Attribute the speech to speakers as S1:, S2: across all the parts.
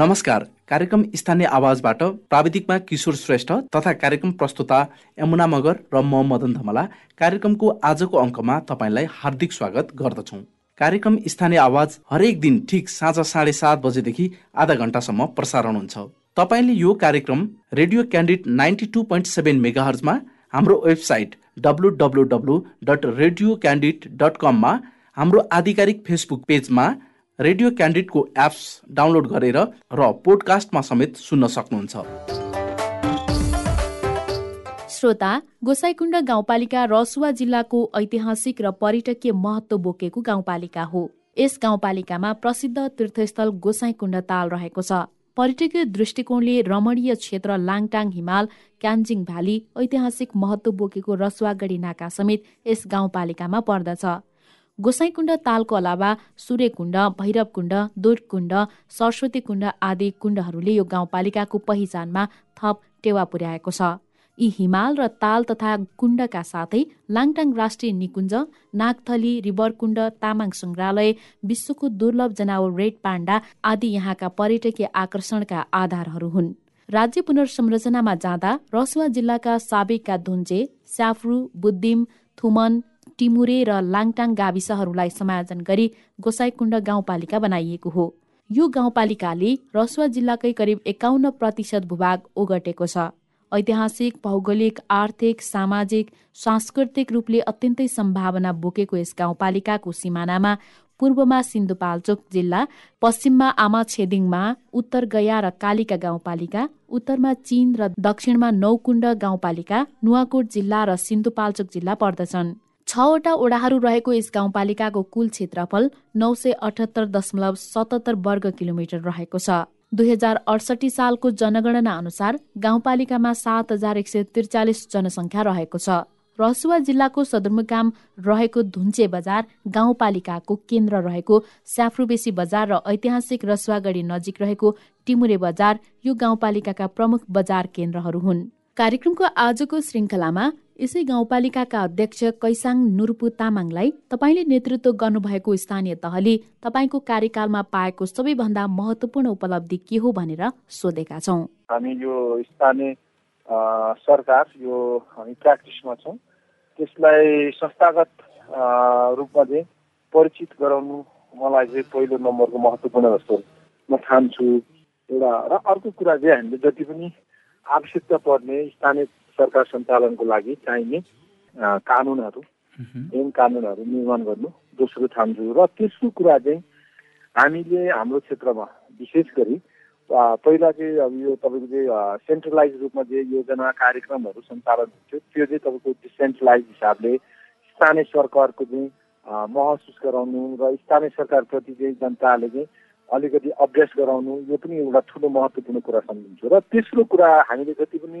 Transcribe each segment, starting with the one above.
S1: नमस्कार। कार्यक्रम स्थानीय आवाजबाट प्राविधिकमा किशोर श्रेष्ठ तथा कार्यक्रम प्रस्तुता यमुना मगर र म मदन धमला। कार्यक्रमको आजको अङ्कमा तपाईँलाई हार्दिक स्वागत गर्दछौँ। कार्यक्रम स्थानीय आवाज हरेक दिन ठिक साँझ साढे सात बजेदेखि आधा घन्टासम्म प्रसारण हुन्छ। तपाईँले यो कार्यक्रम radio candid ninety two point seven मेगाहर्जमा हाम्रो website W W W dot radio candid dot कममा हाम्रो आधिकारिक फेसबुक पेजमा रेडियो क्यान्डिडको एप्स डाउनलोड गरेर र पोडकास्टमा समेत सुन्न सक्नुहुन्छ।
S2: श्रोता गोसाइकुण्ड गाउँपालिका रसुवा जिल्लाको ऐतिहासिक र पर्यटकीय महत्व बोकेको गाउँपालिका हो। यस गाउँपालिकामा प्रसिद्ध तीर्थस्थल गोसाइकुण्ड ताल रहेको छ। पर्यटकीय दृष्टिकोणले रमणीय क्षेत्र लाङटाङ हिमाल क्यान्जिङ भ्याली ऐतिहासिक महत्व बोकेको रसुवागढी नाका समेत यस गाउँपालिकामा पर्दछ। गोसाइकुण्ड तालको अलावा सूर्यकुण्ड भैरवकुण्ड दुर्कुण्ड सरस्वती कुण्ड आदि कुण्डहरूले यो गाउँपालिकाको पहिचानमा थप टेवा पुर्याएको छ। यी हिमाल र ताल तथा कुण्डका साथै लाङटाङ राष्ट्रिय निकुञ्ज नागथली रिभरकुण्ड तामाङ सङ्ग्रहालय विश्वको दुर्लभ जनावर रेड पाण्डा आदि यहाँका पर्यटकीय आकर्षणका आधारहरू हुन्। राज्य पुनर्संरचनामा जाँदा रसुवा जिल्लाका साबिकका धुन्जे स्याफ्रु बुद्धिम थुमन टिमुरे र लाङटाङ गाविसहरूलाई समायोजन गरी गोसाइकुण्ड गाउँपालिका बनाइएको हो। यो गाउँपालिकाले रसुवा जिल्लाकै करिब एकाउन्न प्रतिशत भूभाग ओगटेको छ। ऐतिहासिक भौगोलिक आर्थिक सामाजिक सांस्कृतिक रूपले अत्यन्तै सम्भावना बोकेको यस गाउँपालिकाको सिमानामा पूर्वमा सिन्धुपाल्चोक जिल्ला पश्चिममा आमा छेदिङमा उत्तर गया र कालिका गाउँपालिका उत्तरमा चीन र दक्षिणमा नौकुण्ड गाउँपालिका नुवाकोट जिल्ला र सिन्धुपाल्चोक जिल्ला पर्दछन्। छवटा ओडाहरू रहेको यस गाउँपालिकाको कुल क्षेत्रफल नौ सय अठहत्तर दशमलव सतहत्तर वर्ग किलोमिटर रहेको छ। दुई हजार अडसठी सालको जनगणना अनुसार गाउँपालिकामा सात हजार एक सय त्रिचालिस जनसङ्ख्या रहेको छ। रसुवा जिल्लाको सदरमुकाम रहेको धुन्चे बजार गाउँपालिकाको केन्द्र रहेको स्याफ्रुबेसी बजार र ऐतिहासिक रसुवागढी नजिक रहेको टिमुरे बजार यो गाउँपालिकाका प्रमुख बजार केन्द्रहरू हुन्। कार्यक्रमको आजको श्रृङ्खलामा यसै गाउँपालिकाका अध्यक्ष कैसाङ नुर्पु तामाङलाई तपाईँले नेतृत्व गर्नुभएको स्थानीय तहले तपाईँको कार्यकालमा पाएको सबैभन्दा महत्वपूर्ण उपलब्धि के हो भनेर सोधेका छौँ।
S3: हामी यो स्थानीय सरकार यो हामी प्र्याक्टिसमा छौँ। त्यसलाई संस्थागत रूपमा चाहिँ परिचित गराउनु मलाई चाहिँ पहिलो नम्बरको महत्त्वपूर्ण जस्तो म ठान्छु एउटा। र अर्को कुरा चाहिँ हामीले जति पनि आवश्यकता पर्ने स्थानीय सरकार सञ्चालनको लागि चाहिने कानुनहरू ऐन कानुनहरू निर्माण गर्नु दोस्रो ठान्छु र तेस्रो कुरा चाहिँ हामीले हाम्रो क्षेत्रमा विशेष गरी पहिला चाहिँ अब यो तपाईँको चाहिँ सेन्ट्रलाइज रूपमा चाहिँ योजना कार्यक्रमहरू सञ्चालन हुन्थ्यो त्यो चाहिँ तपाईँको डिसेन्ट्रलाइज हिसाबले स्थानीय सरकारको चाहिँ महसुस गराउनु र स्थानीय सरकारप्रति चाहिँ जनताले चाहिँ अलिकति अभ्यास गराउनु यो पनि एउटा ठुलो महत्त्वपूर्ण कुरा सम्झिन्छु। र तेस्रो कुरा हामीले जति पनि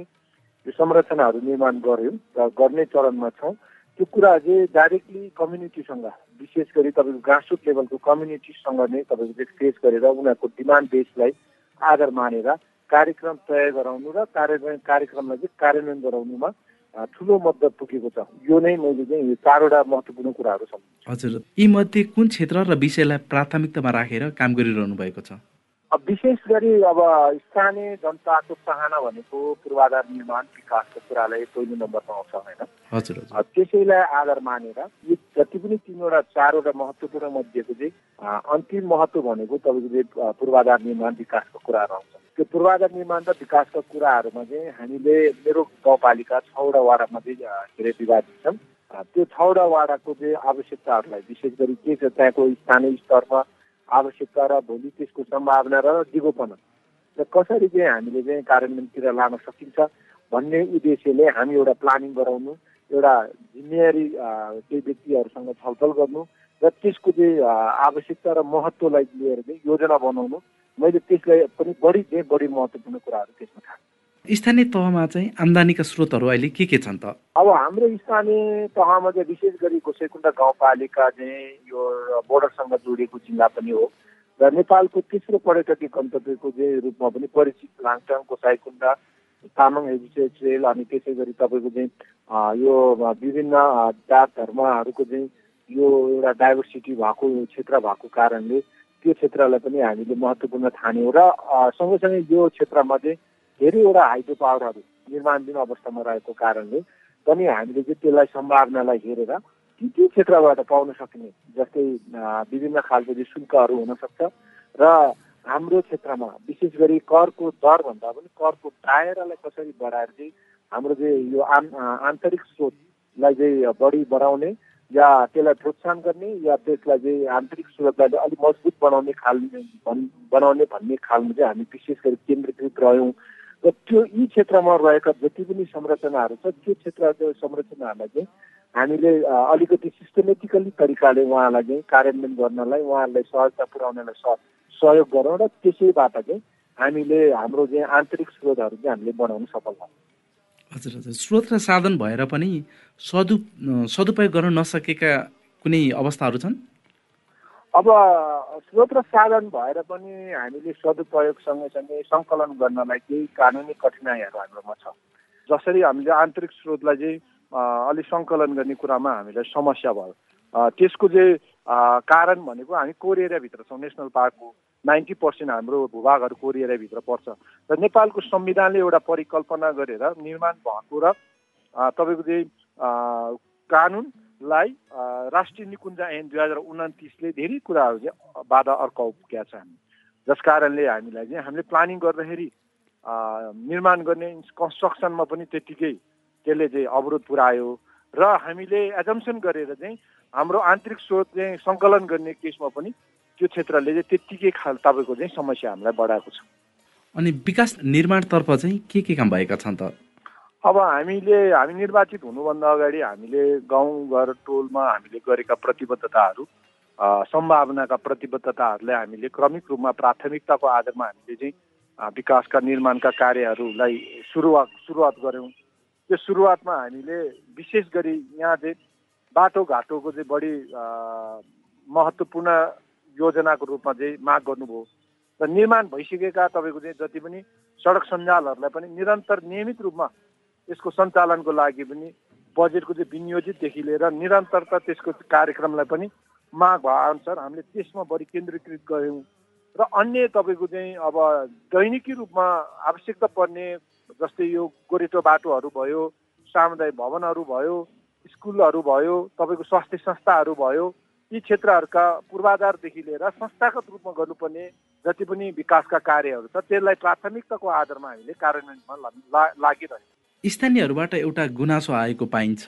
S3: यो संरचनाहरू निर्माण गऱ्यौँ र गर्ने चरणमा छौँ। त्यो कुरा चाहिँ डाइरेक्टली कम्युनिटीसँग विशेष गरी तपाईँको ग्रासरुट लेभलको कम्युनिटीसँग नै तपाईँको फेस गरेर उनीहरूको डिमान्ड बेसलाई आधार मानेर कार्यक्रम तय गराउनु र कार्य कार्यक्रमलाई चाहिँ कार्यान्वयन गराउनुमा ठुलो मद्दत पुगेको छ। यो नै मैले चाहिँ यो चारवटा महत्त्वपूर्ण कुराहरू सम्झिन्छु।
S1: हजुर। यी मध्ये कुन क्षेत्र र विषयलाई प्राथमिकतामा राखेर काम गरिरहनु भएको छ?
S3: विशेष गरी अब स्थानीय जनताको चाहना भनेको पूर्वाधार निर्माण विकासको कुरालाई पहिलो नम्बरमा आउँछ होइन? त्यसैलाई आधार मानेर यो जति पनि तिनवटा चारवटा महत्त्वपूर्ण मध्येको चाहिँ अन्तिम महत्त्व भनेको तपाईँको चाहिँ पूर्वाधार निर्माण विकासको कुराहरू आउँछ। त्यो पूर्वाधार निर्माण र विकासका कुराहरूमा चाहिँ हामीले मेरो गाउँपालिका छवटा वाडामा चाहिँ धेरै विवादित छन्। त्यो छवटा वाडाको चाहिँ आवश्यकताहरूलाई विशेष गरी के छ त्यहाँको स्थानीय स्तरमा आवश्यकता र भोलि त्यसको सम्भावना र दिगोपन र कसरी चाहिँ हामीले चाहिँ कार्यान्वयनतिर लान सकिन्छ भन्ने उद्देश्यले हामी एउटा प्लानिङ गराउनु एउटा जिम्मेवारी केही व्यक्तिहरूसँग छलफल गर्नु र त्यसको चाहिँ आवश्यकता र महत्त्वलाई लिएर चाहिँ योजना बनाउनु। मैले त्यसलाई पनि बढी चाहिँ बढी महत्त्वपूर्ण कुराहरू त्यसमा थाहा
S1: स्थानीय तहमा चाहिँ आम्दानीका स्रोतहरू अहिले के के छन् त?
S3: अब हाम्रो स्थानीय तहमा चाहिँ विशेष गरी गोसेकुण्ड गाउँपालिका चाहिँ यो बोर्डरसँग जोडिएको जिल्ला पनि हो र नेपालको तेस्रो पर्यटकीय गन्तव्यको चाहिँ रूपमा पनि परिचित लाङटाङ गोसाइकुण्ड तामाङ हेरिटेज रेल अनि त्यसै गरी तपाईँको चाहिँ यो विभिन्न जात धर्महरूको चाहिँ यो एउटा डाइभर्सिटी भएको क्षेत्र भएको कारणले त्यो क्षेत्रलाई पनि हामीले महत्त्वपूर्ण ठान्यौँ र सँगसँगै यो क्षेत्रमा चाहिँ धेरैवटा हाइड्रो पावरहरू निर्माणधीन अवस्थामा रहेको कारणले पनि हामीले चाहिँ त्यसलाई सम्भावनालाई हेरेर ती ती क्षेत्रबाट पाउन सकिने जस्तै विभिन्न खालको चाहिँ शुल्कहरू हुनसक्छ र हाम्रो क्षेत्रमा विशेष गरी करको दरभन्दा पनि करको दायरालाई कसरी बढाएर चाहिँ हाम्रो चाहिँ यो आन् आन्तरिक स्रोतलाई चाहिँ बढी बढाउने या त्यसलाई प्रोत्साहन गर्ने या त्यसलाई चाहिँ आन्तरिक स्रोतलाई अलिक मजबुत बनाउने खाल बनाउने भन्ने खालमा चाहिँ हामी विशेष गरी केन्द्रीकृत रह्यौँ। र त्यो यी क्षेत्रमा रहेका जति पनि संरचनाहरू छ त्यो क्षेत्रको संरचनाहरूलाई चाहिँ हामीले अलिकति सिस्टमेटिकल्ली तरिकाले उहाँलाई चाहिँ कार्यान्वयन गर्नलाई उहाँहरूलाई सहजता पुर्याउनलाई सहयोग गरौँ र त्यसैबाट चाहिँ हामीले हाम्रो चाहिँ आन्तरिक स्रोतहरू चाहिँ हामीले बनाउन सफल भयौँ।
S1: हजुर हजुर। स्रोत र साधन भएर पनि सदु सदुपयोग गर्न नसकेका कुनै अवस्थाहरू छन्?
S3: अब स्रोत र साधन भएर पनि हामीले सदुपयोग सँगसँगै सङ्कलन गर्नलाई केही कानुनी कठिनाइहरू हाम्रोमा छ। जसरी हामीले आन्तरिक स्रोतलाई चाहिँ अलिक सङ्कलन गर्ने कुरामा हामीलाई समस्या भयो। त्यसको चाहिँ कारण भनेको हामी कोर एरियाभित्र छौँ। नेसनल पार्कको नाइन्टी पर्सेन्ट हाम्रो भूभागहरू कोर एरियाभित्र पर्छ। र नेपालको संविधानले एउटा परिकल्पना गरेर निर्माण भएको र तपाईँको चाहिँ कानुन लाई राष्ट्रिय निकुञ्ज ऐन दुई हजार उन्तिसले धेरै कुराहरू चाहिँ बाधा अर्काउ पुगेका छ हामी जस कारणले हामीलाई चाहिँ हामीले प्लानिङ गर्दाखेरि निर्माण गर्ने कन्स्ट्रक्सनमा पनि त्यत्तिकै त्यसले चाहिँ अवरोध पुऱ्यायो र हामीले एजम्सन गरेर चाहिँ हाम्रो आन्तरिक स्रोत चाहिँ सङ्कलन गर्ने केसमा पनि त्यो क्षेत्रले चाहिँ त्यत्तिकै खाल तपाईँको चाहिँ समस्या हामीलाई बढाएको छ।
S1: अनि विकास निर्माणतर्फ चाहिँ के के काम भएका छन् त?
S3: अब हामीले हामी निर्वाचित हुनुभन्दा अगाडि हामीले गाउँघर टोलमा हामीले गरेका प्रतिबद्धताहरू सम्भावनाका प्रतिबद्धताहरूलाई हामीले क्रमिक रूपमा प्राथमिकताको आधारमा हामीले चाहिँ विकासका निर्माणका कार्यहरूलाई सुरुवात सुरुवात गऱ्यौँ। त्यो सुरुवातमा हामीले विशेष गरी यहाँ चाहिँ बाटोघाटोको चाहिँ बढी महत्त्वपूर्ण योजनाको रूपमा चाहिँ माग गर्नुभयो। र निर्माण भइसकेका तपाईँको चाहिँ जति पनि सडक सञ्जालहरूलाई पनि निरन्तर नियमित रूपमा यसको सञ्चालनको लागि पनि बजेटको चाहिँ विनियोजितदेखि लिएर निरन्तरता त्यसको कार्यक्रमलाई पनि माग भए अनुसार हामीले त्यसमा बढी केन्द्रीकृत गऱ्यौँ। र अन्य तपाईँको चाहिँ अब दैनिकी रूपमा आवश्यकता पर्ने जस्तै यो गोरेटो बाटोहरू भयो सामुदायिक भवनहरू भयो स्कुलहरू भयो तपाईँको स्वास्थ्य संस्थाहरू भयो यी क्षेत्रहरूका पूर्वाधारदेखि लिएर संस्थागत रूपमा गर्नुपर्ने जति पनि विकासका कार्यहरू छ त्यसलाई प्राथमिकताको आधारमा हामीले कार्यान्वयनमा लागिरहेको
S1: स्थानीयहरूबाट एउटा गुनासो आएको पाइन्छ।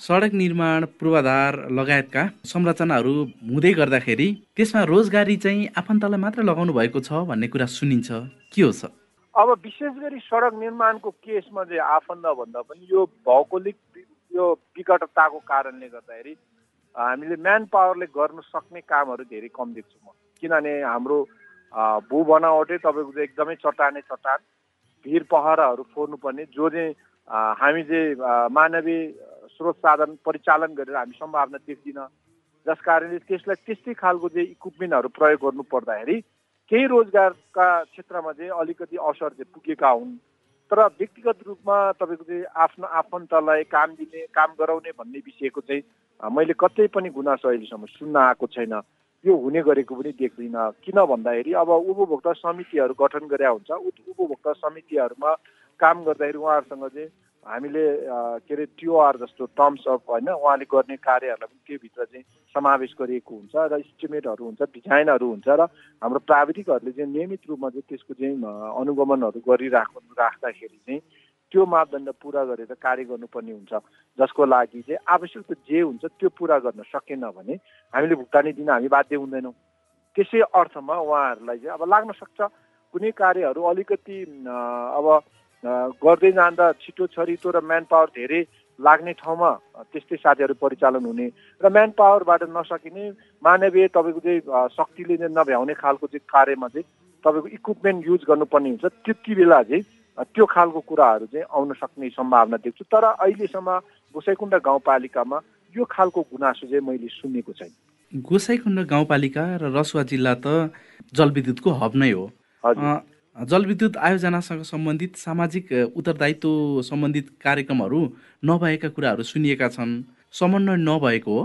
S1: सडक निर्माण पूर्वाधार लगायतका संरचनाहरू हुँदै गर्दाखेरि त्यसमा रोजगारी चाहिँ आफन्तलाई मात्र लगाउनु भएको छ भन्ने कुरा सुनिन्छ। के हो छ
S3: अब विशेष गरी सडक निर्माणको केसमा चाहिँ आफन्त भन्दा पनि यो भौगोलिक यो विकटताको कारणले गर्दाखेरि हामीले म्यान पावरले गर्न सक्ने कामहरू धेरै कम देख्छु म। किनभने हाम्रो भू बनावटै तपाईँको एकदमै चट्टाने चट्टान। भिर पहराहरू फोर्नुपर्ने जो चाहिँ हामी चाहिँ मानवीय स्रोत साधन परिचालन गरेर हामी सम्भावना देख्दिनँ जस कारणले त्यसलाई त्यस्तै खालको चाहिँ इक्विपमेन्टहरू प्रयोग गर्नु पर्दाखेरि केही रोजगारका क्षेत्रमा चाहिँ अलिकति असर चाहिँ पुगेका हुन्। तर व्यक्तिगत रूपमा तपाईँको चाहिँ आफ्नो आफन्तलाई काम दिने काम गराउने भन्ने विषयको चाहिँ मैले कतै पनि गुनासो अहिलेसम्म सुन्न आएको छैन। यो हुने गरेको पनि देख्दिनँ किन भन्दाखेरि अब उपभोक्ता समितिहरू गठन गरे हुन्छ। उपभोक्ता समितिहरूमा काम गर्दाखेरि उहाँहरूसँग चाहिँ हामीले के अरे टिओआर जस्तो टर्म्स अफ होइन उहाँले गर्ने कार्यहरूलाई पनि त्योभित्र चाहिँ समावेश गरिएको हुन्छ र इस्टिमेटहरू हुन्छ डिजाइनहरू हुन्छ र हाम्रो प्राविधिकहरूले चाहिँ नियमित रूपमा चाहिँ त्यसको चाहिँ अनुगमनहरू गरिराख्नु राख्दाखेरि चाहिँ त्यो मापदण्ड पुरा गरेर कार्य गर्नुपर्ने हुन्छ जसको लागि चाहिँ आवश्यक जे हुन्छ त्यो पुरा गर्न सकेन भने हामीले भुक्तानी दिन हामी बाध्य हुँदैनौँ। त्यसै अर्थमा उहाँहरूलाई चाहिँ अब लाग्न सक्छ कुनै कार्यहरू अलिकति अब गर्दै जाँदा छिटो छरितो र म्यान पावर धेरै लाग्ने ठाउँमा त्यस्तै साथीहरू परिचालन हुने र म्यान पावरबाट नसकिने मानवीय तपाईँको चाहिँ शक्तिले नभ्याउने खालको चाहिँ कार्यमा चाहिँ तपाईँको इक्विपमेन्ट युज गर्नुपर्ने हुन्छ। त्यति बेला चाहिँ त्यो खालको कुराहरू चाहिँ आउन सक्ने सम्भावना देख्छु। तर अहिलेसम्म गोसाइकुण्ड गाउँपालिकामा यो खालको गुनासो चाहिँ मैले सुनेको छैन।
S1: गोसाइकुण्ड गाउँपालिका र रसुवा जिल्ला त जलविद्युतको हब नै हो। जलविद्युत आयोजनासँग सम्बन्धित सामाजिक उत्तरदायित्व सम्बन्धित कार्यक्रमहरू नभएका कुराहरू सुनिएका छन्। समन्वय नभएको हो।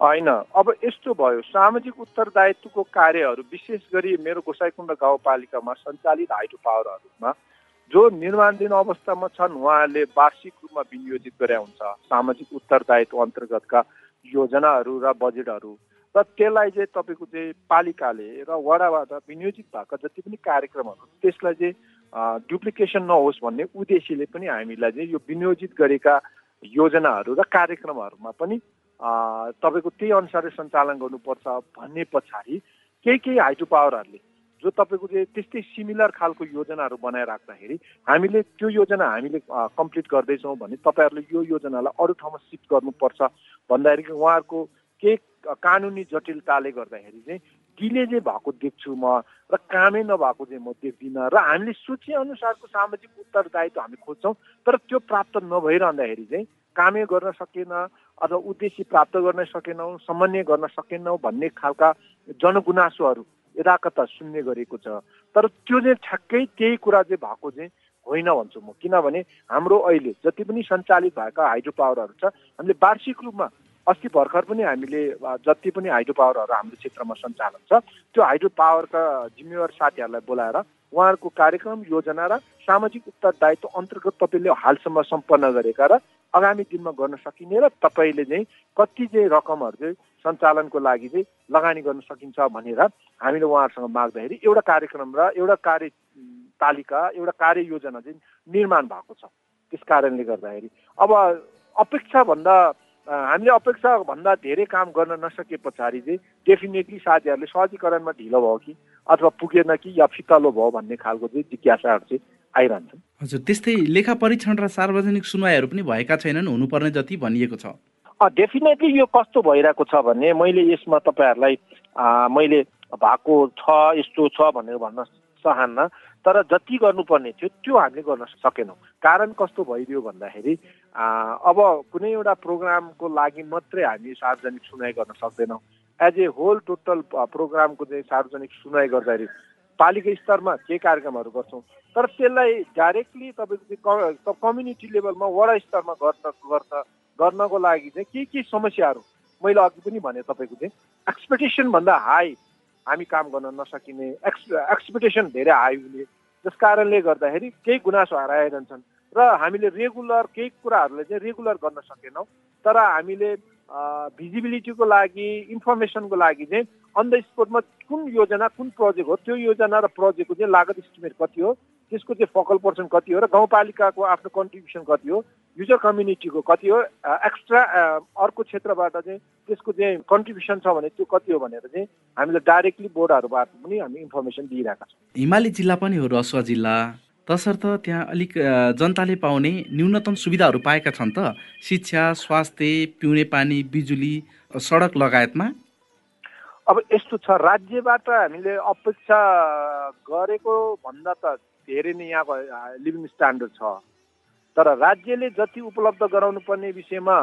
S3: होइन। अब यस्तो भयो सामाजिक उत्तरदायित्वको कार्यहरू विशेष गरी मेरो गोसाइकुण्ड गाउँपालिकामा सञ्चालित हाइड्रो पावरहरूमा जो निर्माणधीन अवस्थामा छन् उहाँहरूले वार्षिक रूपमा विनियोजित गरे हुन्छ सामाजिक उत्तरदायित्व अन्तर्गतका योजनाहरू र बजेटहरू। र त्यसलाई चाहिँ तपाईँको चाहिँ पालिकाले र वडाबाट विनियोजित भएका जति पनि कार्यक्रमहरू त्यसलाई चाहिँ डुप्लिकेसन नहोस् भन्ने उद्देश्यले पनि हामीलाई चाहिँ यो विनियोजित गरेका योजनाहरू र कार्यक्रमहरूमा पनि तपाईँको त्यही अनुसारले सञ्चालन गर्नुपर्छ भन्ने पछाडि केही केही हाइड्रो पावरहरूले जो तपाईँको चाहिँ त्यस्तै सिमिलर खालको योजनाहरू बनाइराख्दाखेरि हामीले त्यो योजना हामीले कम्प्लिट गर्दैछौँ भने तपाईँहरूले यो योजनालाई अरू ठाउँमा सिफ्ट गर्नुपर्छ भन्दाखेरि उहाँहरूको केही कानुनी जटिलताले गर्दाखेरि चाहिँ डिले चाहिँ भएको देख्छु म र कामै नभएको चाहिँ म देख्दिनँ र हामीले सोचे अनुसारको सामाजिक उत्तरदायित्व हामी खोज्छौँ तर त्यो प्राप्त नभइरहँदाखेरि चाहिँ कामै गर्न सकेन अथवा उद्देश्य प्राप्त गर्न सकेनौँ समन्वय गर्न सकेनौँ भन्ने खालका जनगुनासोहरू यथाकथा सुन्ने गरेको छ। तर त्यो चाहिँ ठ्याक्कै त्यही कुरा चाहिँ भएको चाहिँ होइन भन्छु म। किनभने हाम्रो अहिले जति पनि सञ्चालित भएका हाइड्रो पावरहरू छ हामीले वार्षिक रूपमा अस्ति भर्खर पनि हामीले जति पनि हाइड्रो पावरहरू हाम्रो क्षेत्रमा सञ्चालन छ त्यो हाइड्रो पावरका जिम्मेवार साथीहरूलाई बोलाएर उहाँहरूको कार्यक्रम योजना र सामाजिक उत्तरदायित्व अन्तर्गत तपाईँले हालसम्म सम्पन्न गरेका र आगामी दिनमा गर्न सकिने र तपाईँले चाहिँ कति चाहिँ रकमहरू चाहिँ सञ्चालनको लागि चाहिँ लगानी गर्न सकिन्छ भनेर हामीले उहाँहरूसँग माग्दाखेरि एउटा कार्यक्रम र एउटा कार्य तालिका एउटा कार्य योजना चाहिँ निर्माण भएको छ। त्यस कारणले गर्दाखेरि अब अपेक्षाभन्दा हामीले अपेक्षाभन्दा धेरै काम गर्न नसके पछाडि चाहिँ डेफिनेटली साथीहरूले सहजीकरणमा ढिलो भयो कि अथवा पुगेन कि या फितलो भयो भन्ने खालको चाहिँ जिज्ञासाहरू चाहिँ आइरहन्छन्।
S1: हजुर त्यस्तै लेखा परीक्षण र सार्वजनिक सुनवाईहरू पनि भएका छैनन् हुनुपर्ने जति भनिएको छ।
S3: डेफिनेटली यो कस्तो भइरहेको छ भने मैले यसमा तपाईँहरूलाई मैले भएको छ यस्तो छ भनेर भन्न चाहन्न। तर जति गर्नुपर्ने थियो त्यो हामीले गर्न सकेनौँ। कारण कस्तो भइदियो भन्दाखेरि अब कुनै एउटा प्रोग्रामको लागि मात्रै हामी सार्वजनिक सुनाइ गर्न सक्दैनौँ। एज ए होल टोटल प्रोग्रामको चाहिँ सार्वजनिक सुनाइ गर्दाखेरि पालिका स्तरमा केही कार्यक्रमहरू गर्छौँ। तर त्यसलाई डाइरेक्टली तपाईँको कम्युनिटी लेभलमा वडा स्तरमा गर्न गर्न गर्नको लागि चाहिँ के के समस्याहरू? मैले अघि पनि भने तपाईँको चाहिँ एक्सपेक्टेसनभन्दा हाई हामी काम गर्न नसकिने एक्स एक्सपेक्टेसन धेरै हाई हुने। जस कारणले गर्दाखेरि केही गुनासो हराइरहन्छन्। र हामीले रेगुलर केही कुराहरूलाई चाहिँ रेगुलर गर्न सकेनौँ। तर हामीले भिजिबिलिटीको लागि इन्फर्मेसनको लागि चाहिँ अन द स्पोटमा कुन योजना कुन प्रोजेक्ट हो त्यो योजना र प्रोजेक्टको चाहिँ लागत इस्टिमेट कति हो त्यसको चाहिँ फोकल पर्सन कति हो र गाउँपालिकाको आफ्नो कन्ट्रिब्युसन कति हो युजर कम्युनिटीको कति हो एक्स्ट्रा अर्को क्षेत्रबाट चाहिँ त्यसको चाहिँ कन्ट्रिब्युसन छ भने त्यो कति हो भनेर चाहिँ हामीले डाइरेक्टली बोर्डहरूबाट पनि हामी इन्फर्मेसन दिइरहेका छौँ।
S1: हिमाली जिल्ला पनि हो रसुवा जिल्ला। तसर्थ त्यहाँ अलिक जनताले पाउने न्यूनतम सुविधाहरू पाएका छन् त? शिक्षा स्वास्थ्य पिउने पानी बिजुली सडक लगायतमा।
S3: अब यस्तो छ राज्यबाट हामीले अपेक्षा गरेको भन्दा त धेरै नै यहाँको लिभिङ स्ट्यान्डर्ड छ। तर राज्यले जति उपलब्ध गराउनु पर्ने विषयमा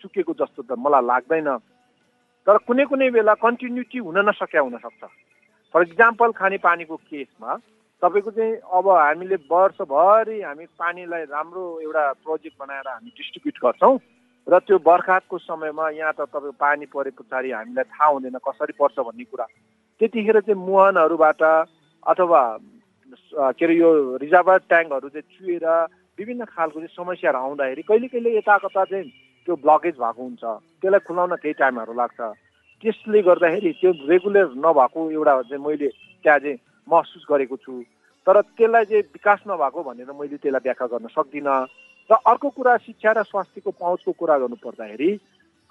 S3: चुकेको जस्तो त मलाई लाग्दैन। तर कुनै कुनै बेला कन्टिन्युटी हुन नसक्या हुनसक्छ। फर इक्जाम्पल खानेपानीको केसमा तपाईँको चाहिँ अब हामीले वर्षभरि हामी पानीलाई राम्रो एउटा प्रोजेक्ट बनाएर हामी डिस्ट्रिब्युट गर्छौँ। र त्यो बर्खातको समयमा यहाँ त तपाईँको पानी परे पछाडि हामीलाई थाहा हुँदैन कसरी पर्छ भन्ने कुरा। त्यतिखेर चाहिँ मुहानहरूबाट अथवा के अरे यो रिजर्भर ट्याङ्कहरू चाहिँ चुएर विभिन्न खालको चाहिँ समस्याहरू आउँदाखेरि कहिले कहिले यता कता चाहिँ त्यो ब्लकेज भएको हुन्छ। त्यसलाई खुलाउन केही टाइमहरू लाग्छ। त्यसले गर्दाखेरि त्यो रेगुलर नभएको एउटा चाहिँ मैले त्यहाँ चाहिँ महसुस गरेको छु। तर त्यसलाई चाहिँ विकास नभएको भनेर मैले त्यसलाई व्याख्या गर्न सक्दिनँ। र अर्को कुरा शिक्षा र स्वास्थ्यको पहुँचको कुरा गर्नु पर्दाखेरि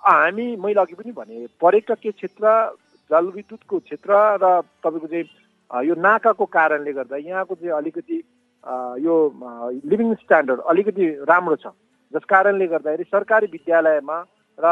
S3: हामी मैले अघि पनि भने पर्यटकीय क्षेत्र जलविद्युतको क्षेत्र र तपाईँको चाहिँ यो नाकाको कारणले गर्दा यहाँको चाहिँ अलिकति यो लिभिङ स्ट्यान्डर्ड अलिकति राम्रो छ। जस कारणले गर्दाखेरि सरकारी विद्यालयमा र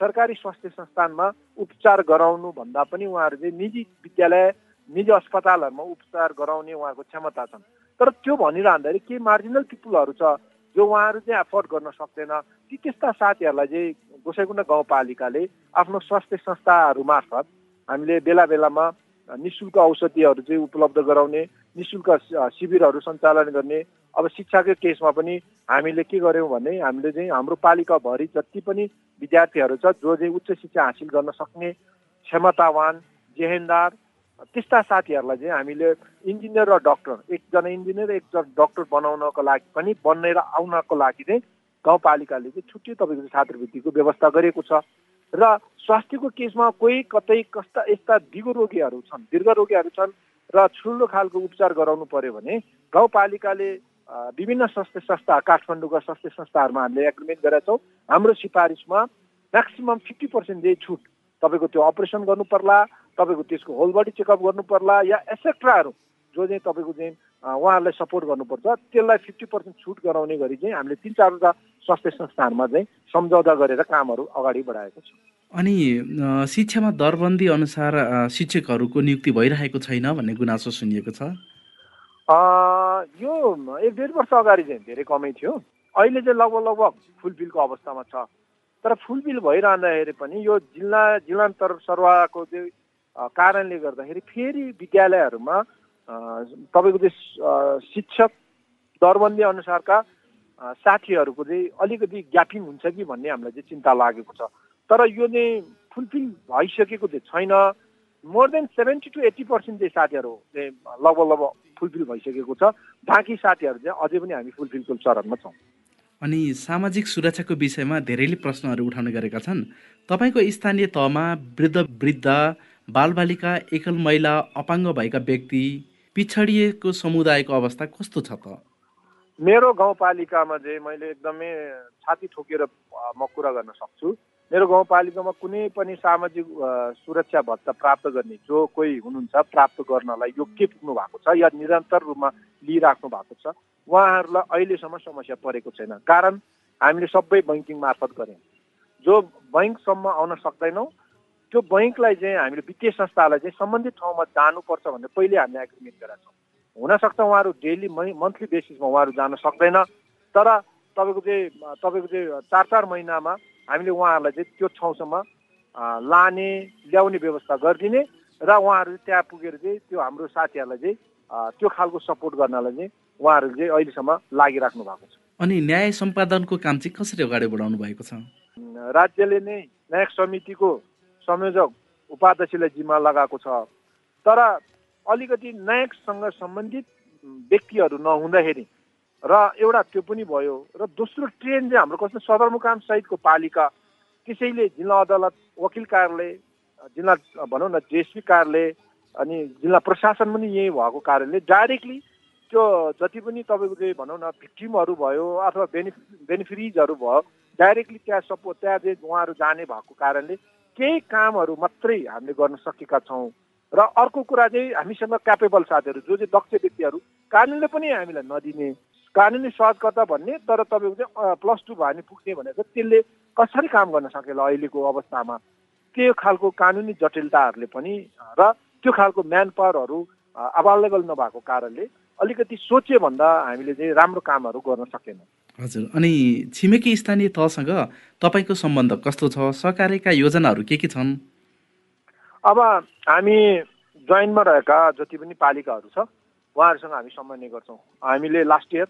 S3: सरकारी स्वास्थ्य संस्थानमा उपचार गराउनु भन्दा पनि उहाँहरू चाहिँ निजी विद्यालय निजी अस्पतालहरूमा उपचार गराउने उहाँहरूको क्षमता छन्। तर त्यो भनिरहँदाखेरि केही मार्जिनल पिपुलहरू छ जो उहाँहरू चाहिँ एफोर्ड गर्न सक्दैन। ती त्यस्ता साथीहरूलाई चाहिँ गोसाइकुण्ड गाउँपालिकाले आफ्नो स्वास्थ्य संस्थाहरू मार्फत हामीले बेला बेलामा नि शुल्क औषधिहरू चाहिँ उपलब्ध गराउने नि शुल्क शिविरहरू सञ्चालन गर्ने अब शिक्षाको केसमा पनि हामीले के गर्यौँ भने हामीले चाहिँ हाम्रो पालिकाभरि जति पनि विद्यार्थीहरू छ जो चाहिँ उच्च शिक्षा हासिल गर्न सक्ने क्षमतावान जेहेन्दार त्यस्ता साथीहरूलाई चाहिँ हामीले इन्जिनियर र डक्टर एकजना इन्जिनियर एकजना डक्टर बनाउनको लागि पनि बनेर आउनको लागि चाहिँ गाउँपालिकाले चाहिँ छुट्टै तपाईँको छात्रवृत्तिको व्यवस्था गरेको छ। र स्वास्थ्यको केसमा कोही कतै कस्ता यस्ता दिगो रोगीहरू छन् दीर्घ रोगीहरू छन् र ठुलो खालको उपचार गराउनु पर्यो भने गाउँपालिकाले विभिन्न स्वास्थ्य संस्था काठमाडौँका स्वास्थ्य संस्थाहरूमा हामीले एग्रिमेन्ट गरेका छौँ हाम्रो सिफारिसमा म्याक्सिमम् फिफ्टी पर्सेन्ट चाहिँ छुट तपाईँको त्यो अपरेसन गर्नु पर्ला। तपाईँको त्यसको होल बडी चेकअप गर्नु पर्ला या एसेक्ट्राहरू जो चाहिँ तपाईँको चाहिँ उहाँहरूलाई सपोर्ट गर्नुपर्छ त्यसलाई फिफ्टी पर्सेन्ट छुट गराउने गरी चाहिँ हामीले तिन चारवटा स्वास्थ्य संस्थानमा चाहिँ सम्झौता गरेर कामहरू अगाडि बढाएको छ।
S1: अनि शिक्षामा दरबन्दी अनुसार शिक्षकहरूको नियुक्ति भइरहेको छैन भन्ने गुनासो सुनिएको छ?
S3: यो एक डेढ वर्ष अगाडि चाहिँ धेरै कमै थियो। अहिले चाहिँ लगभग लगभग फुलफिलको अवस्थामा छ। तर फुलफिल भइरहँदाखेरि पनि यो जिल्ला जिल्लान्तर सरुवाको चाहिँ कारणले गर्दाखेरि फेरि विद्यालयहरूमा तपाईँको चाहिँ शिक्षक दरबन्दी अनुसारका साथीहरूको चाहिँ अलिकति ग्यापिङ हुन्छ कि भन्ने हामीलाई चाहिँ चिन्ता लागेको छ। तर यो चाहिँ फुलफिल भइसकेको चाहिँ छैन। More than seventy to eighty percent चाहिँ साथीहरू चाहिँ लगभग लगभग फुलफिल भइसकेको छ। बाँकी साथीहरू चाहिँ अझै पनि हामी फुलफिलको चरणमा छौँ।
S1: अनि सामाजिक सुरक्षाको विषयमा धेरैले प्रश्नहरू उठाउने गरेका छन्। तपाईँको स्थानीय तहमा वृद्ध वृद्ध बालबालिका एकल महिला अपाङ्ग भएका व्यक्ति पिछडिएको समुदायको अवस्था कस्तो छ त?
S3: मेरो गाउँपालिकामा चाहिँ मैले एकदमै छाती ठोकेर म कुरा गर्न सक्छु। मेरो गाउँपालिकामा कुनै पनि सामाजिक सुरक्षा भत्ता प्राप्त गर्ने जो कोही हुनुहुन्छ प्राप्त गर्नलाई योग्य पुग्नु भएको छ या निरन्तर रूपमा लिइराख्नु भएको छ उहाँहरूलाई अहिलेसम्म समस्या परेको छैन। कारण हामीले सबै बैङ्किङ मार्फत गऱ्यौँ। जो बैङ्कसम्म आउन सक्दैनौँ त्यो बैङ्कलाई चाहिँ हामीले वित्तीय संस्थालाई चाहिँ सम्बन्धित ठाउँमा जानुपर्छ भनेर पहिले हामीले एग्रिमेन्ट गरेका छौँ। हुनसक्छ उहाँहरू डेली मन्थली बेसिसमा उहाँहरू जान सक्दैन तर तपाईँको चाहिँ तपाईँको चाहिँ चार चार महिनामा हामीले उहाँहरूलाई चाहिँ त्यो ठाउँसम्म लाने ल्याउने व्यवस्था गरिदिने र उहाँहरू त्यहाँ पुगेर चाहिँ त्यो हाम्रो साथीहरूलाई चाहिँ त्यो खालको सपोर्ट गर्नलाई चाहिँ उहाँहरू चाहिँ अहिलेसम्म लागिराख्नु भएको छ।
S1: अनि न्याय सम्पादनको काम चाहिँ कसरी अगाडि बढाउनु भएको छ?
S3: राज्यले नै न्यायिक समितिको संयोजक उपाध्यक्षलाई जिम्मा लगाएको छ। तर अलिकति न्यायिकसँग सम्बन्धित व्यक्तिहरू नहुँदाखेरि र एउटा त्यो पनि भयो र दोस्रो ट्रेन चाहिँ हाम्रो कस्तो सदरमुकाम सहितको पालिका त्यसैले जिल्ला अदालत वकिल कार्यालय जिल्ला भनौँ न डिएसपी कार्यालय अनि जिल्ला प्रशासन पनि यही भएको कारणले डाइरेक्टली त्यो जति पनि तपाईँको चाहिँ भनौँ न भिक्टिमहरू भयो अथवा बेनिफि बेनिफिरिजहरू भयो डाइरेक्टली त्यहाँ सपोर्ट त्यहाँ चाहिँ उहाँहरू जाने भएको कारणले केही कामहरू मात्रै हामीले गर्न सकेका छौँ। र अर्को कुरा चाहिँ हामीसँग क्यापेबल साथीहरू जो चाहिँ दक्ष व्यक्तिहरू कानुनले पनि हामीलाई नदिने कानुनी सहजकर्ता भन्ने तर तपाईँको चाहिँ प्लस टू भयो भने पुग्ने भनेको त्यसले कसरी काम गर्न सकेला अहिलेको अवस्थामा? त्यो खालको कानुनी जटिलताहरूले पनि र त्यो खालको म्यान पावरहरू अभाइलेबल नभएको कारणले अलिकति सोचे भन्दा हामीले चाहिँ राम्रो कामहरू गर्न सकेनौँ।
S1: हजुर अनि छिमेकी स्थानीय तहसँग तपाईँको सम्बन्ध कस्तो छ? सरकारका योजनाहरू के के छन्?
S3: अब हामी जोइनमा रहेका जति पनि पालिकाहरू छ उहाँहरूसँग हामी समन्वय गर्छौँ। हामीले लास्ट इयर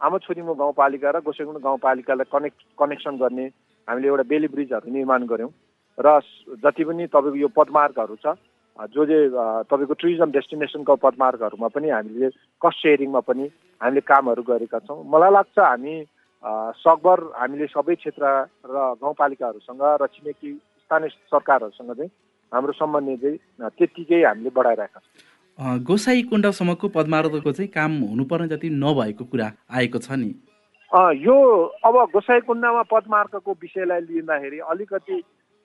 S3: आमा छोरीमो गाउँपालिका र गोसेगुण गाउँपालिकालाई कनेक्ट कनेक्सन गर्ने हामीले एउटा बेली ब्रिजहरू निर्माण गऱ्यौँ। र जति पनि तपाईँको यो पदमार्गहरू छ जो चाहिँ तपाईँको टुरिज्म डेस्टिनेसनको पदमार्गहरूमा पनि हामीले कस्ट सेयरिङमा पनि हामीले कामहरू गरेका छौँ। मलाई लाग्छ हामी सकभर हामीले सबै क्षेत्र र गाउँपालिकाहरूसँग र छिमेकी स्थानीय सरकारहरूसँग चाहिँ हाम्रो सम्बन्ध चाहिँ त्यत्तिकै हामीले बढाइरहेका छौँ।
S1: गोसाई कुण्डसम्मको पदमार्गको चाहिँ काम हुनुपर्ने जति नभएको कुरा आएको छ नि।
S3: यो अब गोसाई कुण्डमा पदमार्गको विषयलाई लिँदाखेरि अलिकति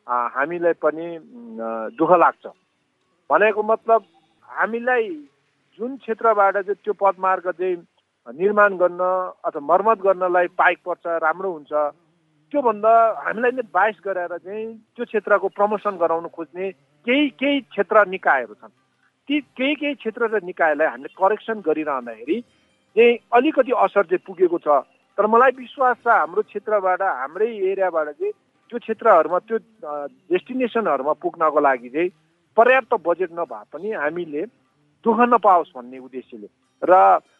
S3: हामीलाई पनि दुःख लाग्छ। भनेको मतलब हामीलाई जुन क्षेत्रबाट चाहिँ त्यो पदमार्ग चाहिँ निर्माण गर्न अथवा मर्मत गर्नलाई पाइक पर्छ राम्रो हुन्छ त्योभन्दा हामीलाई नै बाइस गरेर चाहिँ त्यो क्षेत्रको प्रमोसन गराउन खोज्ने केही केही क्षेत्र निकायहरू छन्। ती केही केही क्षेत्र र निकायलाई हामीले करेक्सन गरिरहँदाखेरि चाहिँ अलिकति असर चाहिँ पुगेको छ। तर मलाई विश्वास छ हाम्रो क्षेत्रबाट हाम्रै एरियाबाट चाहिँ त्यो क्षेत्रहरूमा त्यो डेस्टिनेसनहरूमा पुग्नको लागि चाहिँ पर्याप्त बजेट नभए पनि हामीले दुःख नपाओस् भन्ने उद्देश्यले र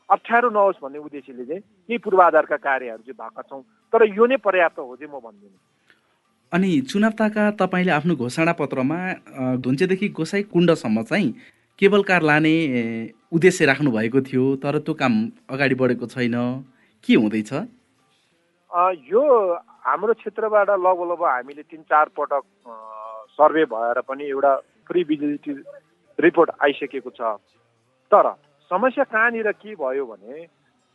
S3: अप्ठ्यारो नहोस् भन्ने उद्देश्यले चाहिँ केही पूर्वाधारका कार्यहरू चाहिँ भएका छौँ। तर यो नै पर्याप्त हो चाहिँ म भन्दिनँ।
S1: अनि चुनाव ताका तपाईँले आफ्नो घोषणा पत्रमा धुन्चेदेखि गोसाई कुण्डसम्म चाहिँ केबल कार लाने उद्देश्य राख्नु भएको थियो तर त्यो काम अगाडि बढेको छैन। के हुँदैछ?
S3: यो हाम्रो क्षेत्रबाट लगभग लगभग हामीले तिन चार पटक सर्वे भएर पनि एउटा फ्रिबिलिटी रिपोर्ट आइसकेको छ। तर समस्या कहाँनिर के भयो भने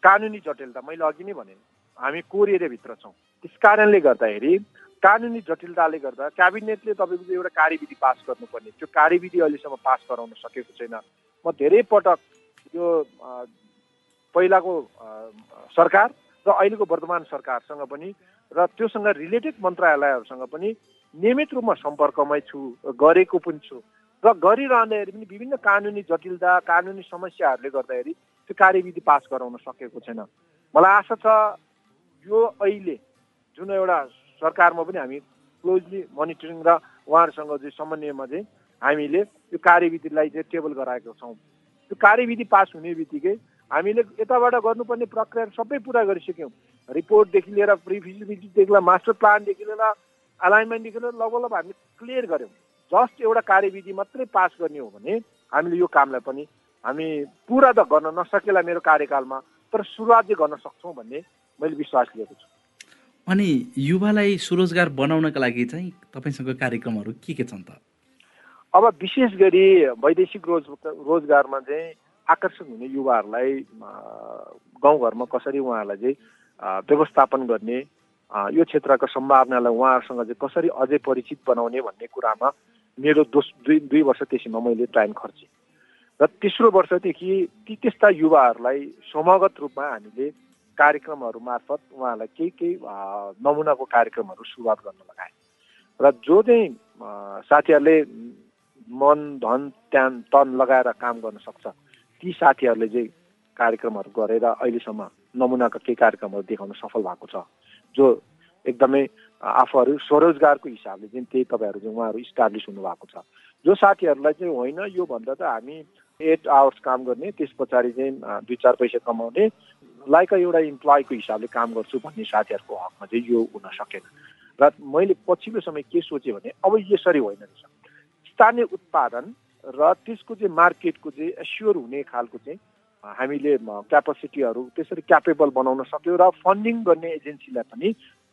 S3: कानुनी जटिलता मैले अघि नै भने हामी कोर एरियाभित्र छौँ। त्यस कारणले गर्दाखेरि कानुनी जटिलताले गर्दा क्याबिनेटले तपाईँको एउटा कार्यविधि पास गर्नुपर्ने। त्यो कार्यविधि अहिलेसम्म पास गराउन सकेको छैन। म धेरै पटक यो पहिलाको सरकार र अहिलेको वर्तमान सरकारसँग पनि र त्योसँग रिलेटेड मन्त्रालयहरूसँग पनि नियमित रूपमा सम्पर्कमै छु गरेको पनि छु। र गरिरहँदाखेरि पनि विभिन्न कानुनी जटिलता कानुनी समस्याहरूले गर्दाखेरि त्यो कार्यविधि पास गराउन सकेको छैन। मलाई आशा छ यो अहिले जुन एउटा सरकारमा पनि हामी क्लोजली मोनिटरिङ र उहाँहरूसँग चाहिँ समन्वयमा चाहिँ हामीले यो कार्यविधिलाई चाहिँ टेबल गराएका छौँ। त्यो कार्यविधि पास हुने बित्तिकै हामीले यताबाट गर्नुपर्ने प्रक्रिया सबै पुरा गरिसक्यौँ। रिपोर्टदेखि लिएर प्रिफिजिबिलिटीदेखि लिएर मास्टर प्लानदेखि लिएर अलाइनमेन्टदेखि लिएर लगभग हामी क्लियर गऱ्यौँ। जस्ट एउटा कार्यविधि मात्रै पास गर्ने हो भने हामीले यो कामलाई पनि हामी पुरा त गर्न नसकेला मेरो कार्यकालमा तर सुरुवात चाहिँ गर्न सक्छौँ भन्ने मैले विश्वास लिएको छु।
S1: अनि युवालाई स्वरोजगार बनाउनका लागि चाहिँ तपाईँसँग कार्यक्रमहरू के के छन् त?
S3: अब विशेष गरी वैदेशिक रोज रोजगारमा चाहिँ आकर्षण हुने युवाहरूलाई गाउँघरमा कसरी उहाँहरूलाई चाहिँ व्यवस्थापन गर्ने यो क्षेत्रको सम्भावनालाई उहाँहरूसँग चाहिँ कसरी अझै परिचित बनाउने भन्ने कुरामा मेरो दोस दुई दुई वर्ष त्यसैमा मैले टाइम खर्चेँ। र तेस्रो वर्षदेखि ती त्यस्ता युवाहरूलाई समगत रूपमा हामीले कार्यक्रमहरू मार्फत उहाँहरूलाई केही केही नमुनाको कार्यक्रमहरू सुरुवात गर्न लगाए र जो चाहिँ साथीहरूले मन धन त्यान तन लगाएर काम गर्न सक्छ ती साथीहरूले चाहिँ कार्यक्रमहरू गरेर अहिलेसम्म नमुनाका केही कार्यक्रमहरू देखाउन सफल भएको छ। जो एकदमै आफूहरू स्वरोजगारको हिसाबले चाहिँ त्यही तपाईँहरू चाहिँ उहाँहरू इस्टाब्लिस हुनुभएको छ। जो साथीहरूलाई चाहिँ होइन योभन्दा त हामी एट आवर्स काम गर्ने त्यस पछाडि चाहिँ दुई चार पैसा कमाउने लाइक एउटा इम्प्लोइको हिसाबले काम गर्छु भन्ने साथीहरूको हकमा चाहिँ यो हुन सकेन। र मैले पछिल्लो समय के सोचेँ भने अब यसरी होइन रहेछ। स्थानीय उत्पादन र त्यसको चाहिँ मार्केटको चाहिँ एस्योर हुने खालको चाहिँ हामीले क्यापासिटीहरू त्यसरी क्यापेबल बनाउन सक्यो र फन्डिङ गर्ने एजेन्सीलाई पनि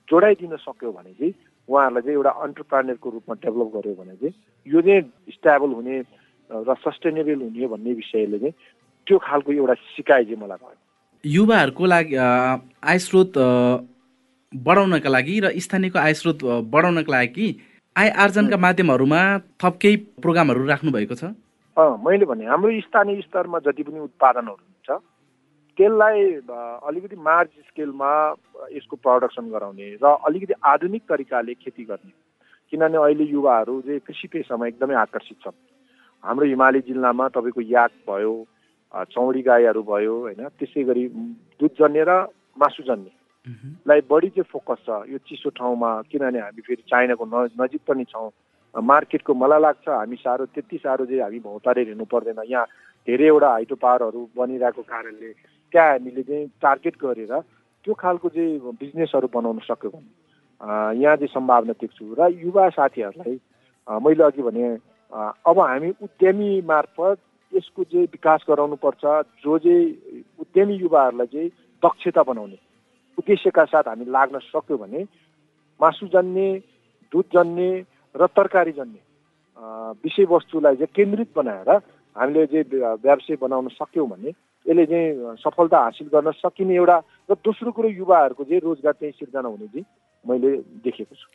S3: जोडाइदिन सक्यो भने चाहिँ उहाँहरूलाई चाहिँ एउटा अन्टरप्रानरको रूपमा डेभलप गर्यो भने चाहिँ यो चाहिँ स्टेबल हुने र सस्टेनेबल हुने भन्ने विषयले चाहिँ त्यो खालको एउटा सिकाइ चाहिँ मलाई भयो।
S1: युवाहरूको लागि आय स्रोत बढाउनका लागि र स्थानीयको आय स्रोत बढाउनका लागि आय आर्जनका माध्यमहरूमा थप केही प्रोग्रामहरू राख्नु भएको छ?
S3: मैले भने हाम्रो स्थानीय स्तरमा जति पनि उत्पादनहरू हुन्छ त्यसलाई अलिकति मार्ज स्केलमा यसको प्रडक्सन गराउने र अलिकति आधुनिक तरिकाले खेती गर्ने। किनभने अहिले युवाहरू चाहिँ कृषि पेसामा एकदमै आकर्षित छन्। हाम्रो हिमाली जिल्लामा तपाईँको याक भयो चौडी गाईहरू भयो होइन त्यसै गरी दुधजन्य र मासुजन्यलाई बढी चाहिँ फोकस छ यो चिसो ठाउँमा किनभने हामी फेरि चाइनाको न नजिक पनि छौँ। मार्केटको मलाई लाग्छ हामी साह्रो त्यति साह्रो चाहिँ हामी भौतारेर हिँड्नु पर्दैन। यहाँ धेरैवटा हाइटो पावरहरू बनिरहेको कारणले त्यहाँ हामीले चाहिँ टार्गेट गरेर त्यो खालको चाहिँ बिजनेसहरू बनाउन सक्यो। भने यहाँ चाहिँ सम्भावना देख्छु र युवा साथीहरूलाई मैले अघि भने अब हामी उद्यमी मार्फत यसको चाहिँ विकास गराउनुपर्छ जो चाहिँ उद्यमी युवाहरूलाई चाहिँ दक्षता बनाउने उद्देश्यका साथ हामी लाग्न सक्यो भने मासुजन्य दुधजन्य र तरकारी जन्य। विषयवस्तुलाई चाहिँ केन्द्रित बनाएर हामीले चाहिँ व्यवसाय बनाउन सक्यौँ भने यसले चाहिँ सफलता हासिल गर्न सकिने एउटा र दोस्रो कुरो युवाहरूको चाहिँ रोजगार चाहिँ सिर्जना हुने चाहिँ मैले देखेको छु।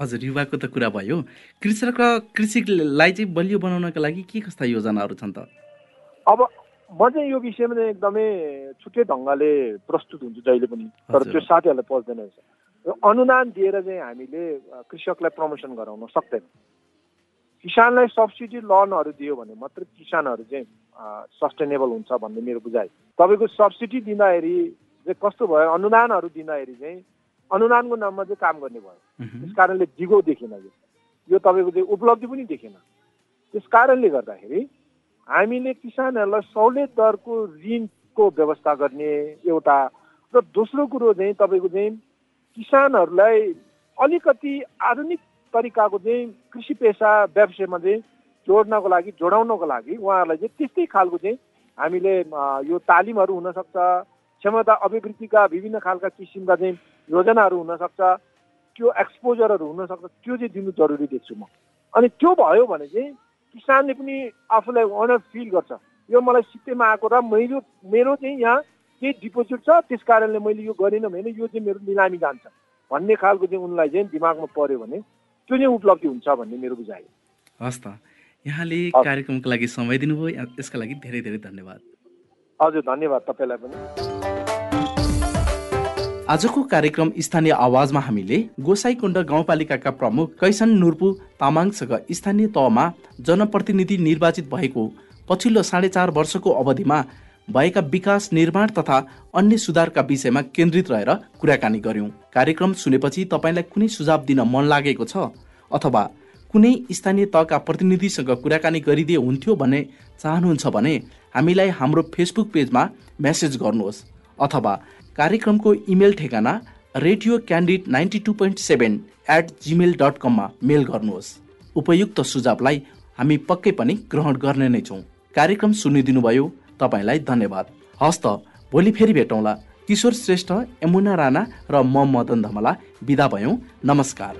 S1: हजुर युवाको त कुरा भयो। कृषक र कृषिलाई चाहिँ बलियो बनाउनका लागि के कस्ता योजनाहरू छन् त?
S3: अब म चाहिँ यो विषयमा चाहिँ एकदमै छुट्टै ढङ्गले प्रस्तुत हुन्छु जहिले पनि तर त्यो साथीहरूलाई पच्दैन रहेछ। अनुदान दिएर चाहिँ हामीले कृषकलाई प्रमोसन गराउन सक्दैन। किसानलाई सब्सिडी लोनहरू दियो भने मात्रै किसानहरू चाहिँ सस्टेनेबल हुन्छ भन्ने मेरो बुझाइ। तपाईँको सब्सिडी दिँदाखेरि चाहिँ कस्तो भयो? अनुदानहरू दिँदाखेरि चाहिँ अनुदानको नाममा चाहिँ काम गर्ने भयो। त्यस कारणले दिगो देखिन यो। यो तपाईँको चाहिँ उपलब्धि पनि देखिन। त्यस कारणले गर्दाखेरि हामीले किसानहरूलाई सहुलियत दरको ऋण को व्यवस्था गर्ने एउटा र दोस्रो कुरो चाहिँ तपाईँको चाहिँ किसानहरूलाई अलिकति आधुनिक तरिकाको चाहिँ कृषि पेसा व्यवसायमा चाहिँ जोड्नको लागि जोडाउनको लागि उहाँहरूलाई चाहिँ त्यस्तै खालको चाहिँ हामीले यो तालिमहरू हुनसक्छ क्षमता अभिवृद्धिका विभिन्न खालका किसिमका चाहिँ योजनाहरू हुनसक्छ त्यो एक्सपोजरहरू हुनसक्छ त्यो चाहिँ दिनु जरुरी देख्छु म। अनि त्यो भयो भने चाहिँ किसानले पनि आफूलाई अनर फिल गर्छ। यो मलाई सित्तैमा आएको र मेरो मेरो चाहिँ यहाँ केही डिपोजिट छ त्यस कारणले मैले यो गरिनँ भने यो चाहिँ मेरो निलामी जान्छ। भन्ने खालको चाहिँ उनलाई चाहिँ दिमागमा पऱ्यो भने त्यो चाहिँ उपलब्धि हुन्छ भन्ने मेरो बुझाइ
S1: हस् त। यहाँले कार्यक्रमको लागि समय दिनुभयो। यसका लागि धेरै धेरै धन्यवाद।
S3: हजुर धन्यवाद तपाईँलाई पनि।
S1: आजको कार्यक्रम स्थानीय आवाजमा हामीले गोसाईकुण्ड गाउँपालिकाका प्रमुख कैसन नुर्पु तामाङसँग स्थानीय तहमा जनप्रतिनिधि निर्वाचित भएको पछिल्लो साढे चार वर्षको अवधिमा भएका विकास निर्माण तथा अन्य सुधारका विषयमा केन्द्रित रहेर कुराकानी गर्यौं कार्यक्रम सुनेपछि तपाईँलाई कुनै सुझाव दिन मन लागेको छ? अथवा कुनै स्थानीय तहका प्रतिनिधिसँग कुराकानी गरिदिए हुन्थ्यो भन्ने चाहनुहुन्छ भने हामीलाई हाम्रो फेसबुक पेजमा मेसेज गर्नुहोस्। अथवा कार्यक्रमको इमेल ठेगाना radio candid ninety two point seven at gmail dot कममा मेल गर्नुहोस्। उपयुक्त सुझावलाई हामी पक्कै पनि ग्रहण गर्ने नै छौँ। कार्यक्रम सुनिदिनुभयो। तपाईँलाई धन्यवाद। हस्त भोलि फेरि भेटौँला। किशोर श्रेष्ठ यमुना राणा र म मदन धमला विदा भयौँ। नमस्कार।